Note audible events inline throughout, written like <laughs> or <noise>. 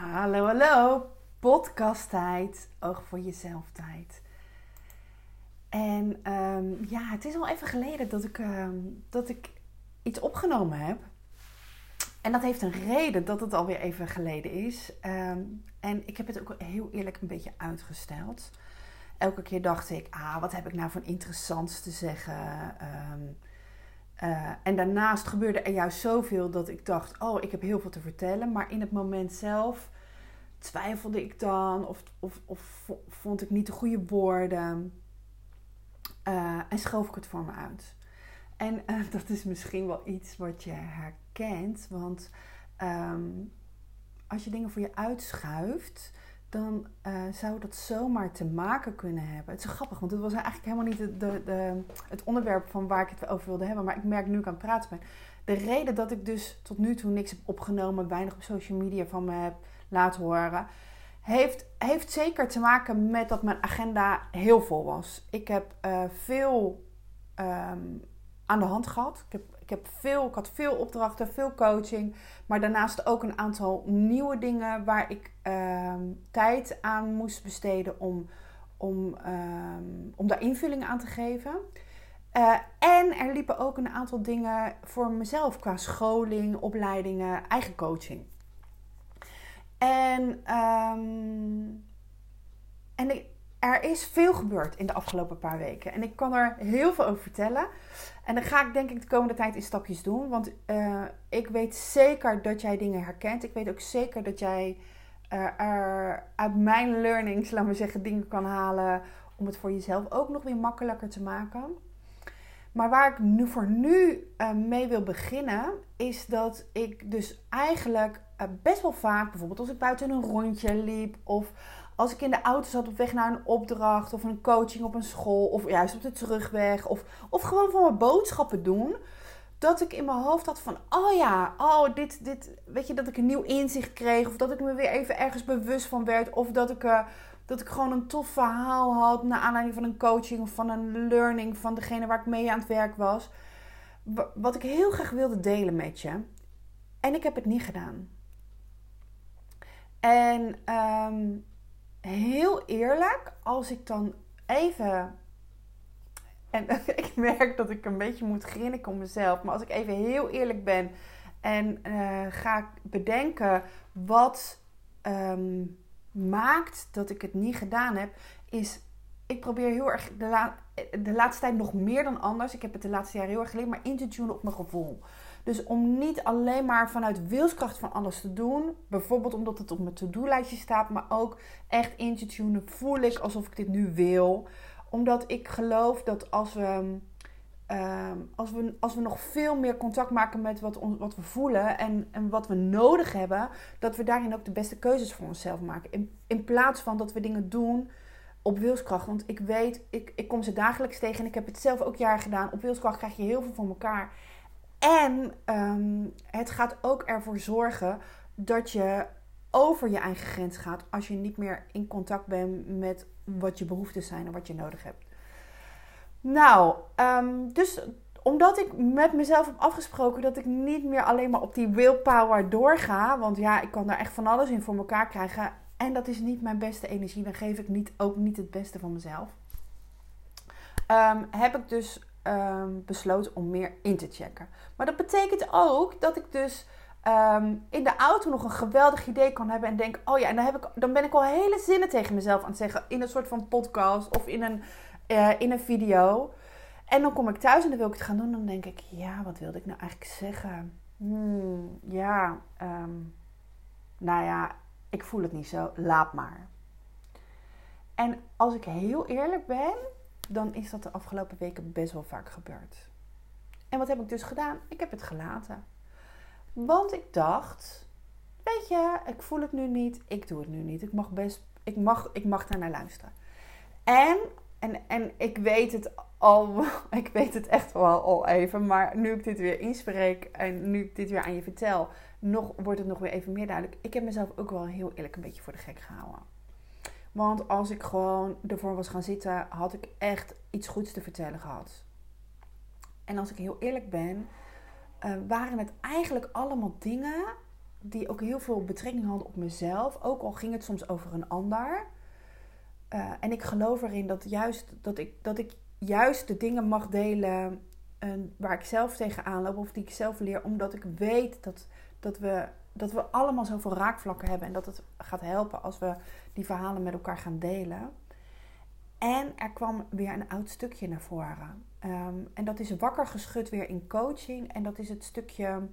Hallo, hallo. Podcasttijd. Oog voor jezelf tijd. En um, ja, het is al even geleden dat ik, um, dat ik iets opgenomen heb. En dat heeft een reden dat het alweer even geleden is. Um, en ik heb het ook heel eerlijk een beetje uitgesteld. Elke keer dacht ik, ah, wat heb ik nou van interessants te zeggen? Uh, en daarnaast gebeurde er juist zoveel dat ik dacht: oh, ik heb heel veel te vertellen. Maar in het moment zelf twijfelde ik dan of, of, of vond ik niet de goede woorden. Uh, en schoof ik het voor me uit. En uh, <laughs> dat is misschien wel iets wat je herkent. Want um, als je dingen voor je uitschuift, dan uh, zou dat zomaar te maken kunnen hebben. Het is grappig, want het was eigenlijk helemaal niet de, de, het onderwerp van waar ik het over wilde hebben. Maar ik merk nu ik aan het praten ben. De reden dat ik dus tot nu toe niks heb opgenomen, weinig op social media van me heb laten horen, heeft, heeft zeker te maken met dat mijn agenda heel vol was. Ik heb uh, veel um, aan de hand gehad. Ik heb, ik, heb veel, ik had veel opdrachten, veel coaching. Maar daarnaast ook een aantal nieuwe dingen waar ik um, tijd aan moest besteden om, om, um, om daar invulling aan te geven. Uh, en er liepen ook een aantal dingen voor mezelf qua scholing, opleidingen, eigen coaching. En, um, en ik, er is veel gebeurd in de afgelopen paar weken. En ik kan er heel veel over vertellen. En dan ga ik denk ik de komende tijd in stapjes doen. Want uh, ik weet zeker dat jij dingen herkent. Ik weet ook zeker dat jij uh, er uit mijn learnings, laten we zeggen, dingen kan halen. Om het voor jezelf ook nog weer makkelijker te maken. Maar waar ik nu voor nu uh, mee wil beginnen, is dat ik dus eigenlijk best wel vaak, bijvoorbeeld als ik buiten een rondje liep of als ik in de auto zat op weg naar een opdracht of een coaching op een school of juist op de terugweg of, of gewoon van mijn boodschappen doen, dat ik in mijn hoofd had van, oh ja, oh dit, dit, weet je, dat ik een nieuw inzicht kreeg of dat ik me weer even ergens bewust van werd of dat ik, uh, dat ik gewoon een tof verhaal had naar aanleiding van een coaching of van een learning van degene waar ik mee aan het werk was. Wat ik heel graag wilde delen met je. En ik heb het niet gedaan. En um, heel eerlijk, als ik dan even. En <laughs> ik merk dat ik een beetje moet grinniken om mezelf. Maar als ik even heel eerlijk ben en uh, ga bedenken wat um, maakt dat ik het niet gedaan heb, is. Ik probeer heel erg de, de laatste tijd nog meer dan anders. Ik heb het de laatste jaren heel erg geleerd, maar in te tunen op mijn gevoel. Dus om niet alleen maar vanuit wilskracht van alles te doen, bijvoorbeeld omdat het op mijn to-do-lijstje staat, maar ook echt in te tunen, voel ik alsof ik dit nu wil. Omdat ik geloof dat als we, uh, als we, als we nog veel meer contact maken met wat, wat we voelen en, en wat we nodig hebben, dat we daarin ook de beste keuzes voor onszelf maken. In, in plaats van dat we dingen doen op wilskracht. Want ik weet, ik, ik kom ze dagelijks tegen en ik heb het zelf ook jaar gedaan. Op wilskracht krijg je heel veel voor elkaar. En um, het gaat ook ervoor zorgen dat je over je eigen grens gaat als je niet meer in contact bent met wat je behoeften zijn en wat je nodig hebt. Nou, um, dus omdat ik met mezelf heb afgesproken dat ik niet meer alleen maar op die willpower doorga, want ja, ik kan daar echt van alles in voor elkaar krijgen en dat is niet mijn beste energie, dan geef ik niet, ook niet het beste van mezelf. Um, heb ik dus um, besloten om meer in te checken. Maar dat betekent ook dat ik dus um, in de auto nog een geweldig idee kan hebben en denk: oh ja, en dan, heb ik, dan ben ik al hele zinnen tegen mezelf aan het zeggen in een soort van podcast of in een, uh, in een video. En dan kom ik thuis en dan wil ik het gaan doen. En dan denk ik: ja, wat wilde ik nou eigenlijk zeggen? Hmm, ja, um, nou ja, ik voel het niet zo. Laat maar. En als ik heel eerlijk ben, dan is dat de afgelopen weken best wel vaak gebeurd. En wat heb ik dus gedaan? Ik heb het gelaten. Want ik dacht, weet je, ik voel het nu niet, ik doe het nu niet. Ik mag best, ik mag, ik mag daar naar luisteren. En, en, en ik weet het al, <laughs> ik weet het echt wel al even, maar nu ik dit weer inspreek en nu ik dit weer aan je vertel, nog, wordt het nog weer even meer duidelijk. Ik heb mezelf ook wel heel eerlijk een beetje voor de gek gehouden. Want als ik gewoon ervoor was gaan zitten, had ik echt iets goeds te vertellen gehad. En als ik heel eerlijk ben, uh, waren het eigenlijk allemaal dingen die ook heel veel betrekking hadden op mezelf. Ook al ging het soms over een ander. Eh, en ik geloof erin dat, juist, dat, ik, dat ik juist de dingen mag delen uh, waar ik zelf tegenaan loop. Of die ik zelf leer. Omdat ik weet dat, dat, we, dat we allemaal zoveel raakvlakken hebben. En dat het gaat helpen als we die verhalen met elkaar gaan delen. En er kwam weer een oud stukje naar voren. Ehm, en dat is wakker geschud weer in coaching. En dat is het stukje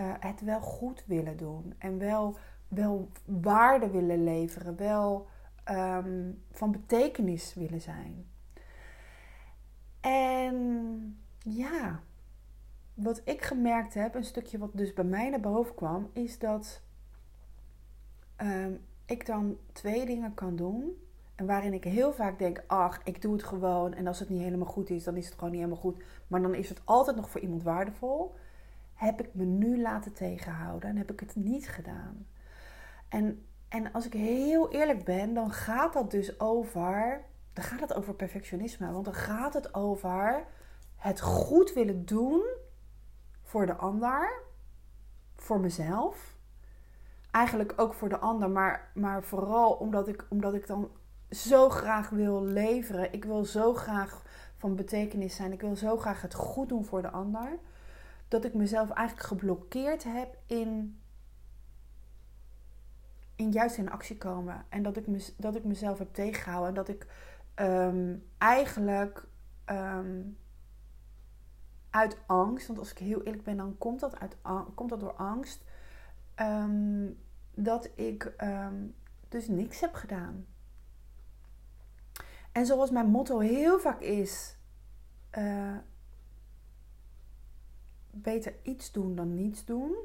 uh, het wel goed willen doen. En wel, wel waarde willen leveren. Wel um, van betekenis willen zijn. En ja, wat ik gemerkt heb, een stukje wat dus bij mij naar boven kwam, is dat um, ik dan twee dingen kan doen en waarin ik heel vaak denk, ach, ik doe het gewoon. En als het niet helemaal goed is, dan is het gewoon niet helemaal goed. Maar dan is het altijd nog voor iemand waardevol. Heb ik me nu laten tegenhouden en heb ik het niet gedaan. En, en als ik heel eerlijk ben, dan gaat dat dus over. Dan gaat het over perfectionisme. Want dan gaat het over het goed willen doen voor de ander, voor mezelf. Eigenlijk ook voor de ander, maar, maar vooral omdat ik, omdat ik dan zo graag wil leveren. Ik wil zo graag van betekenis zijn. Ik wil zo graag het goed doen voor de ander. Dat ik mezelf eigenlijk geblokkeerd heb in, in juist in actie komen. En dat ik, dat ik mezelf heb tegengehouden. En dat ik um, eigenlijk um, uit angst, want als ik heel eerlijk ben, dan komt dat, uit, komt dat door angst. Um, dat ik dus niks heb gedaan. En zoals mijn motto heel vaak is: uh, beter iets doen dan niets doen.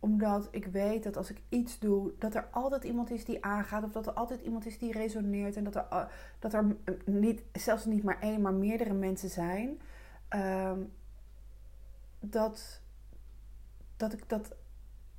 Omdat ik weet dat als ik iets doe, dat er altijd iemand is die aangaat. Of dat er altijd iemand is die resoneert. En dat er, uh, dat er niet, zelfs niet maar één, maar meerdere mensen zijn. Uh, dat, dat ik dat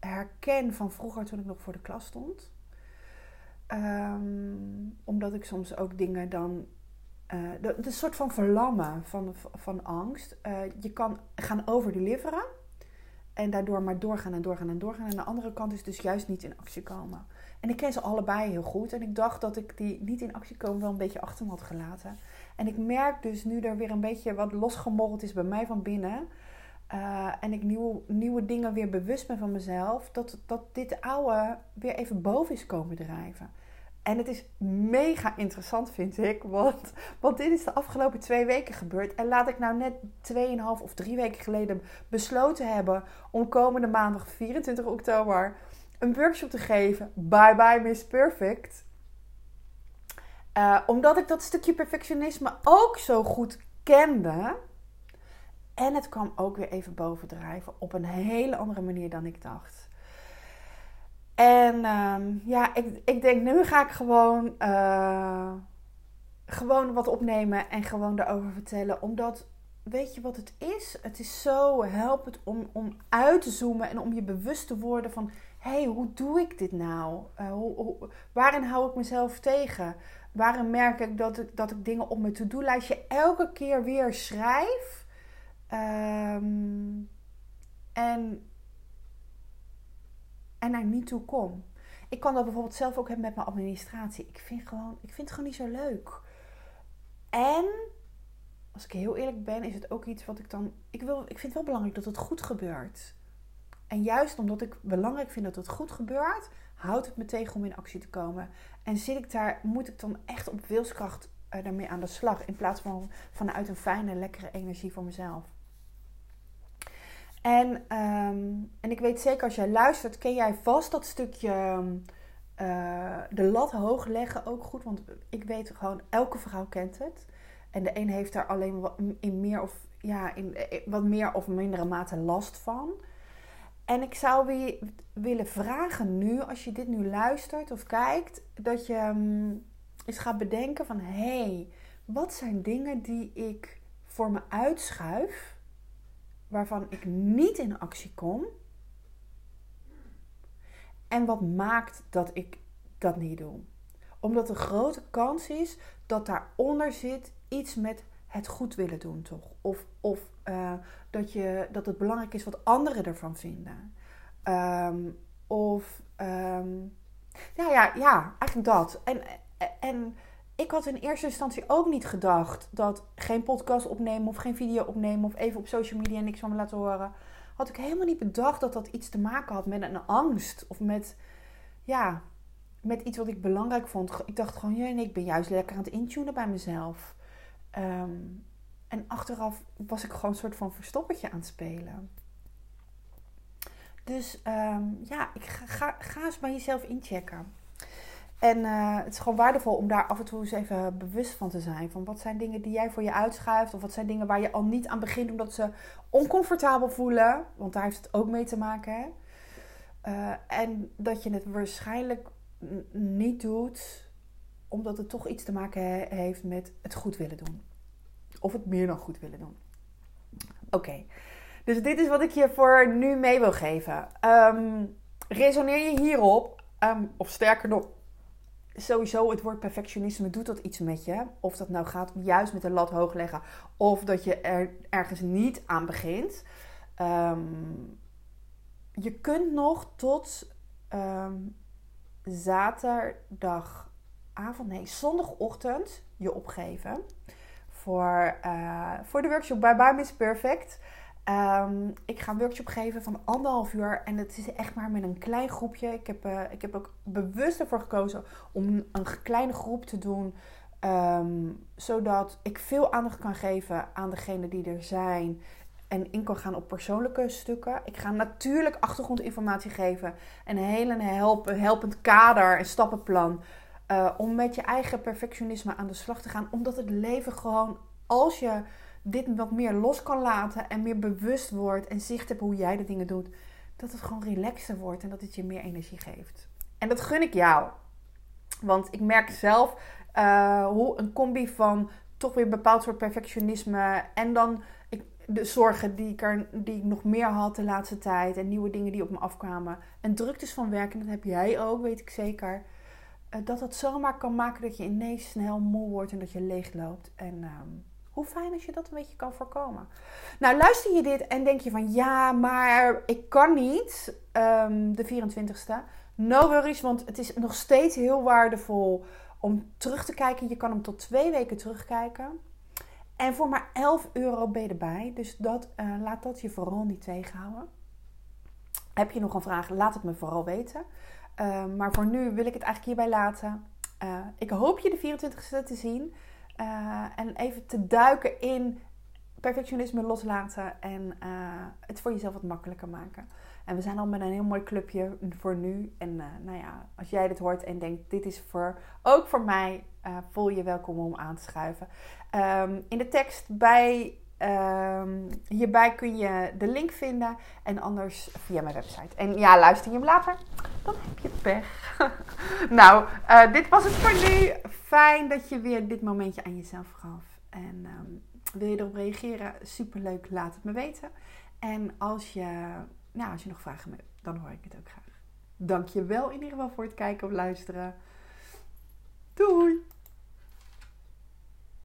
herken van vroeger toen ik nog voor de klas stond. Um, omdat ik soms ook dingen dan. Uh, de, de, soort van verlammen van, van angst. Uh, je kan gaan overdeliveren. En daardoor maar doorgaan en doorgaan en doorgaan. En de andere kant is dus juist niet in actie komen. En ik ken ze allebei heel goed. En ik dacht dat ik die niet in actie komen wel een beetje achter me had gelaten. En ik merk dus nu er weer een beetje wat losgemorreld is bij mij van binnen. Uh, en ik nieuwe, nieuwe dingen weer bewust ben van mezelf. Dat, dat dit oude weer even boven is komen drijven. En het is mega interessant, vind ik. Want, want dit is de afgelopen twee weken gebeurd. En laat ik nou net tweeënhalf of drie weken geleden besloten hebben om komende maandag 24 oktober een workshop te geven. Bye bye Miss Perfect. Uh, omdat ik dat stukje perfectionisme ook zo goed kende. En het kwam ook weer even bovendrijven op een hele andere manier dan ik dacht. En um, ja, ik, ik denk nu ga ik gewoon, uh, gewoon wat opnemen en gewoon daarover vertellen. Omdat, weet je wat het is? Het is zo helpend om, om uit te zoomen en om je bewust te worden van... Hey, hoe doe ik dit nou? Hoe, waarin hou ik mezelf tegen? Waarin merk ik dat ik, dat ik dingen op mijn to-do-lijstje elke keer weer schrijf? Um, en en er niet toe kom. Ik kan dat bijvoorbeeld zelf ook hebben met mijn administratie. Ik vind, gewoon, ik vind het gewoon niet zo leuk. En als ik heel eerlijk ben, is het ook iets wat ik dan. Ik, wil, ik vind het wel belangrijk dat het goed gebeurt. En juist omdat ik belangrijk vind dat het goed gebeurt, houdt het me tegen om in actie te komen. En zit ik daar, moet ik dan echt op wilskracht uh, daarmee aan de slag. In plaats van vanuit een fijne, lekkere energie voor mezelf. En, um, en ik weet zeker als jij luistert, ken jij vast dat stukje uh, de lat hoog leggen ook goed. Want ik weet gewoon, elke vrouw kent het. En de een heeft daar alleen in meer of, ja, in, eh, wat meer of mindere mate last van. En ik zou weer willen vragen nu, als je dit nu luistert of kijkt, dat je um, eens gaat bedenken van... hé, hey, wat zijn dingen die ik voor me uitschuif waarvan ik niet in actie kom. En wat maakt dat ik dat niet doe? Omdat de grote kans is dat daaronder zit iets met het goed willen doen, toch? Of, of uh, dat, je, dat het belangrijk is wat anderen ervan vinden. Ehm, of, ja, ja, ja, eigenlijk dat. En, en ik had in eerste instantie ook niet gedacht dat geen podcast opnemen of geen video opnemen of even op social media niks van me laten horen. Had ik helemaal niet bedacht dat dat iets te maken had met een angst of met, ja, met iets wat ik belangrijk vond. Ik dacht gewoon, ja, nee, ik ben juist lekker aan het intunen bij mezelf. Ehm, en achteraf was ik gewoon een soort van verstoppertje aan het spelen. Dus ehm, ja, ik ga, ga, eens bij jezelf inchecken. En eh, het is gewoon waardevol om daar af en toe eens even bewust van te zijn. Van wat zijn dingen die jij voor je uitschuift? Of wat zijn dingen waar je al niet aan begint omdat ze oncomfortabel voelen? Want daar heeft het ook mee te maken. Hè? Uh, en dat je het waarschijnlijk niet doet omdat het toch iets te maken heeft met het goed willen doen. Of het meer dan goed willen doen. Oké, dus dit is wat ik je voor nu mee wil geven. Um, resoneer je hierop? Um, of sterker nog, sowieso het woord perfectionisme doet dat iets met je. Of dat nou gaat juist met de lat hoog leggen. Of dat je er ergens niet aan begint. Um, je kunt nog tot zaterdagavond, nee, zondagochtend je opgeven voor, uh, voor de workshop bij Bye Miss Perfect. Um, ik ga een workshop geven van anderhalf uur en het is echt maar met een klein groepje. Ik heb, uh, ik heb ook bewust ervoor gekozen om een kleine groep te doen, um, zodat ik veel aandacht kan geven aan degenen die er zijn en in kan gaan op persoonlijke stukken. Ik ga natuurlijk achtergrondinformatie geven en een hele help, helpend kader en stappenplan. Uh, om met je eigen perfectionisme aan de slag te gaan. Omdat het leven gewoon, als je dit wat meer los kan laten en meer bewust wordt en zicht hebt hoe jij de dingen doet, dat het gewoon relaxer wordt en dat het je meer energie geeft. En dat gun ik jou. Want ik merk zelf uh, hoe een combi van toch weer bepaald soort perfectionisme en dan de zorgen die ik, er, die ik nog meer had de laatste tijd. En nieuwe dingen die op me afkwamen. En druktes van werken, dat heb jij ook, weet ik zeker. Uh, dat dat zomaar kan maken dat je ineens snel moe wordt en dat je leeg loopt. En ehm, hoe fijn als je dat een beetje kan voorkomen. Nou, luister je dit en denk je van ja, maar ik kan niet um, de 24ste. No worries, want het is nog steeds heel waardevol om terug te kijken. Je kan hem tot twee weken terugkijken. En voor maar 11 euro ben je erbij. Dus dat, uh, laat dat je vooral niet tegenhouden. Heb je nog een vraag? Laat het me vooral weten. Uh, maar voor nu wil ik het eigenlijk hierbij laten. Uh, ik hoop je de 24e te zien. en even te duiken in perfectionisme loslaten. En het voor jezelf wat makkelijker maken. En we zijn al met een heel mooi clubje voor nu. En nou ja, als jij dit hoort en denkt, dit is voor, ook voor mij, voel je welkom om aan te schuiven. Um, in de tekst bij, um, hierbij kun je de link vinden. En anders via mijn website. En ja, luister je hem later, dan heb je pech. <laughs> nou, uh, dit was het voor nu. Fijn dat je weer dit momentje aan jezelf gaf. En um, wil je erop reageren? Superleuk, laat het me weten. En als je, nou, als je nog vragen hebt, dan hoor ik het ook graag. Dank je wel in ieder geval voor het kijken of luisteren. Doei!